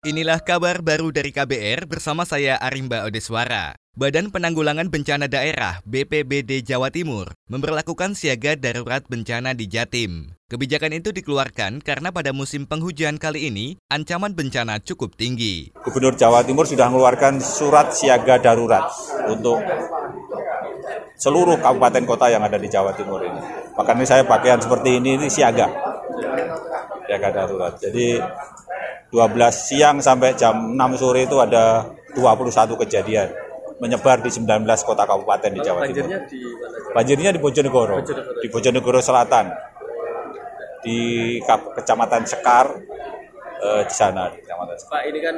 Inilah kabar baru dari KBR bersama saya Arimba Odeswara. Badan Penanggulangan Bencana Daerah BPBD Jawa Timur memperlakukan siaga darurat bencana di Jatim. Kebijakan itu dikeluarkan karena pada musim penghujan kali ini ancaman bencana cukup tinggi. Gubernur Jawa Timur sudah mengeluarkan surat siaga darurat untuk seluruh kabupaten kota yang ada di Jawa Timur ini. Makanya saya pakaian seperti ini ini siaga. Siaga darurat. Jadi 12 siang sampai jam 6 sore itu ada 21 kejadian menyebar di 19 kota kabupaten di Jawa Timur. Banjirnya di mana? Banjirnya di Bojonegoro, Bojonegoro. di Bojonegoro Selatan, di Kecamatan Sekar, eh, di sana di Kecamatan Sekar. Pak ini kan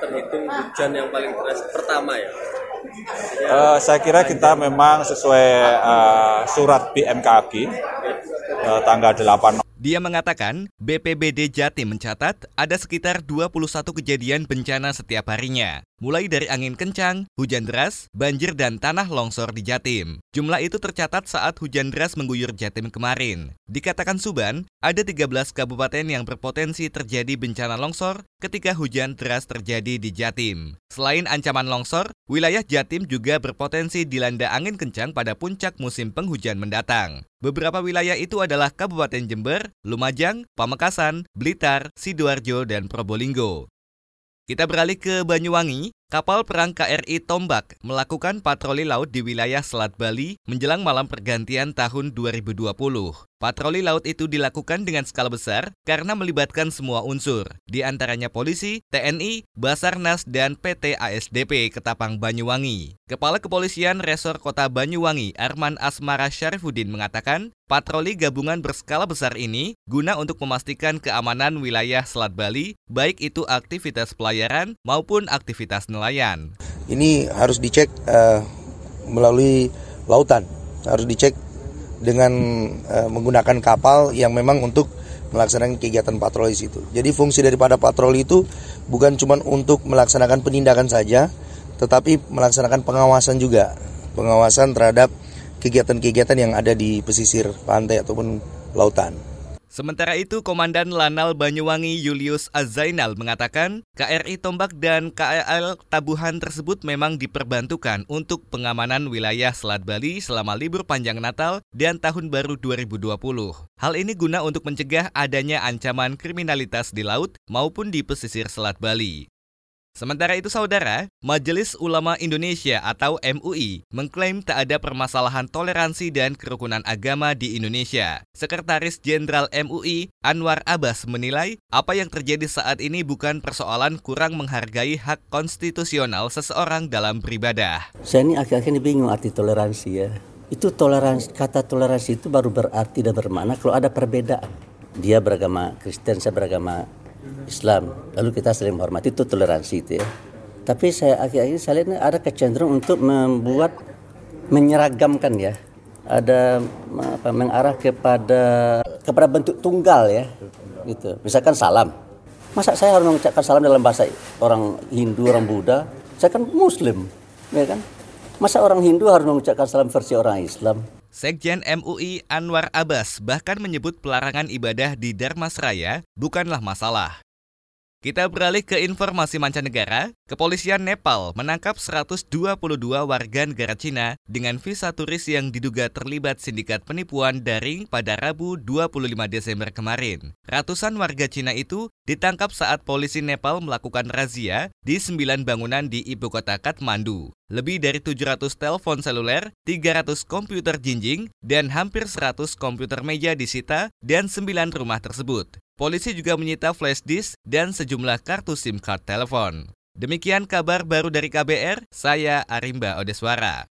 terhitung hujan yang paling deras pertama ya. Eh, saya kira kita memang sesuai eh, surat BMKG eh, tanggal 8 Dia mengatakan, BPBD Jatim mencatat ada sekitar 21 kejadian bencana setiap harinya, mulai dari angin kencang, hujan deras, banjir dan tanah longsor di Jatim. Jumlah itu tercatat saat hujan deras mengguyur Jatim kemarin. Dikatakan Suban, ada 13 kabupaten yang berpotensi terjadi bencana longsor ketika hujan deras terjadi di Jatim. Selain ancaman longsor, wilayah Jatim juga berpotensi dilanda angin kencang pada puncak musim penghujan mendatang. Beberapa wilayah itu adalah Kabupaten Jember, Lumajang, Pamekasan, Blitar, Sidoarjo, dan Probolinggo. Kita beralih ke Banyuwangi. Kapal perang KRI Tombak melakukan patroli laut di wilayah Selat Bali menjelang malam pergantian tahun 2020. Patroli laut itu dilakukan dengan skala besar karena melibatkan semua unsur, di antaranya polisi, TNI, Basarnas, dan PT ASDP Ketapang Banyuwangi. Kepala Kepolisian Resor Kota Banyuwangi, Arman Asmara Syarifuddin mengatakan, patroli gabungan berskala besar ini guna untuk memastikan keamanan wilayah Selat Bali, baik itu aktivitas pelayaran maupun aktivitas nelayan. Ini harus dicek eh, melalui lautan, harus dicek dengan eh, menggunakan kapal yang memang untuk melaksanakan kegiatan patroli situ. Jadi fungsi daripada patroli itu bukan cuma untuk melaksanakan penindakan saja, tetapi melaksanakan pengawasan juga, pengawasan terhadap kegiatan-kegiatan yang ada di pesisir pantai ataupun lautan. Sementara itu, Komandan Lanal Banyuwangi Julius Azainal mengatakan KRI Tombak dan KRL Tabuhan tersebut memang diperbantukan untuk pengamanan wilayah Selat Bali selama libur panjang Natal dan Tahun Baru 2020. Hal ini guna untuk mencegah adanya ancaman kriminalitas di laut maupun di pesisir Selat Bali. Sementara itu saudara, Majelis Ulama Indonesia atau MUI mengklaim tak ada permasalahan toleransi dan kerukunan agama di Indonesia. Sekretaris Jenderal MUI Anwar Abbas menilai apa yang terjadi saat ini bukan persoalan kurang menghargai hak konstitusional seseorang dalam beribadah. Saya ini akhir-akhir ini bingung arti toleransi ya. Itu toleransi, kata toleransi itu baru berarti dan bermakna kalau ada perbedaan. Dia beragama Kristen, saya beragama Islam. Lalu kita saling menghormati itu toleransi itu ya. Tapi saya akhir-akhir saya lihat ada kecenderungan untuk membuat menyeragamkan ya. Ada apa, mengarah kepada kepada bentuk tunggal ya. Gitu. Misalkan salam. Masa saya harus mengucapkan salam dalam bahasa orang Hindu, orang Buddha? Saya kan Muslim, ya kan? Masa orang Hindu harus mengucapkan salam versi orang Islam? Sekjen MUI Anwar Abbas bahkan menyebut pelarangan ibadah di Dharmasraya bukanlah masalah. Kita beralih ke informasi mancanegara. Kepolisian Nepal menangkap 122 warga negara Cina dengan visa turis yang diduga terlibat sindikat penipuan daring pada Rabu 25 Desember kemarin. Ratusan warga Cina itu ditangkap saat polisi Nepal melakukan razia di 9 bangunan di ibu kota Kathmandu. Lebih dari 700 telepon seluler, 300 komputer jinjing, dan hampir 100 komputer meja disita dan 9 rumah tersebut. Polisi juga menyita flash disk dan sejumlah kartu SIM card telepon. Demikian kabar baru dari KBR, saya Arimba Odeswara.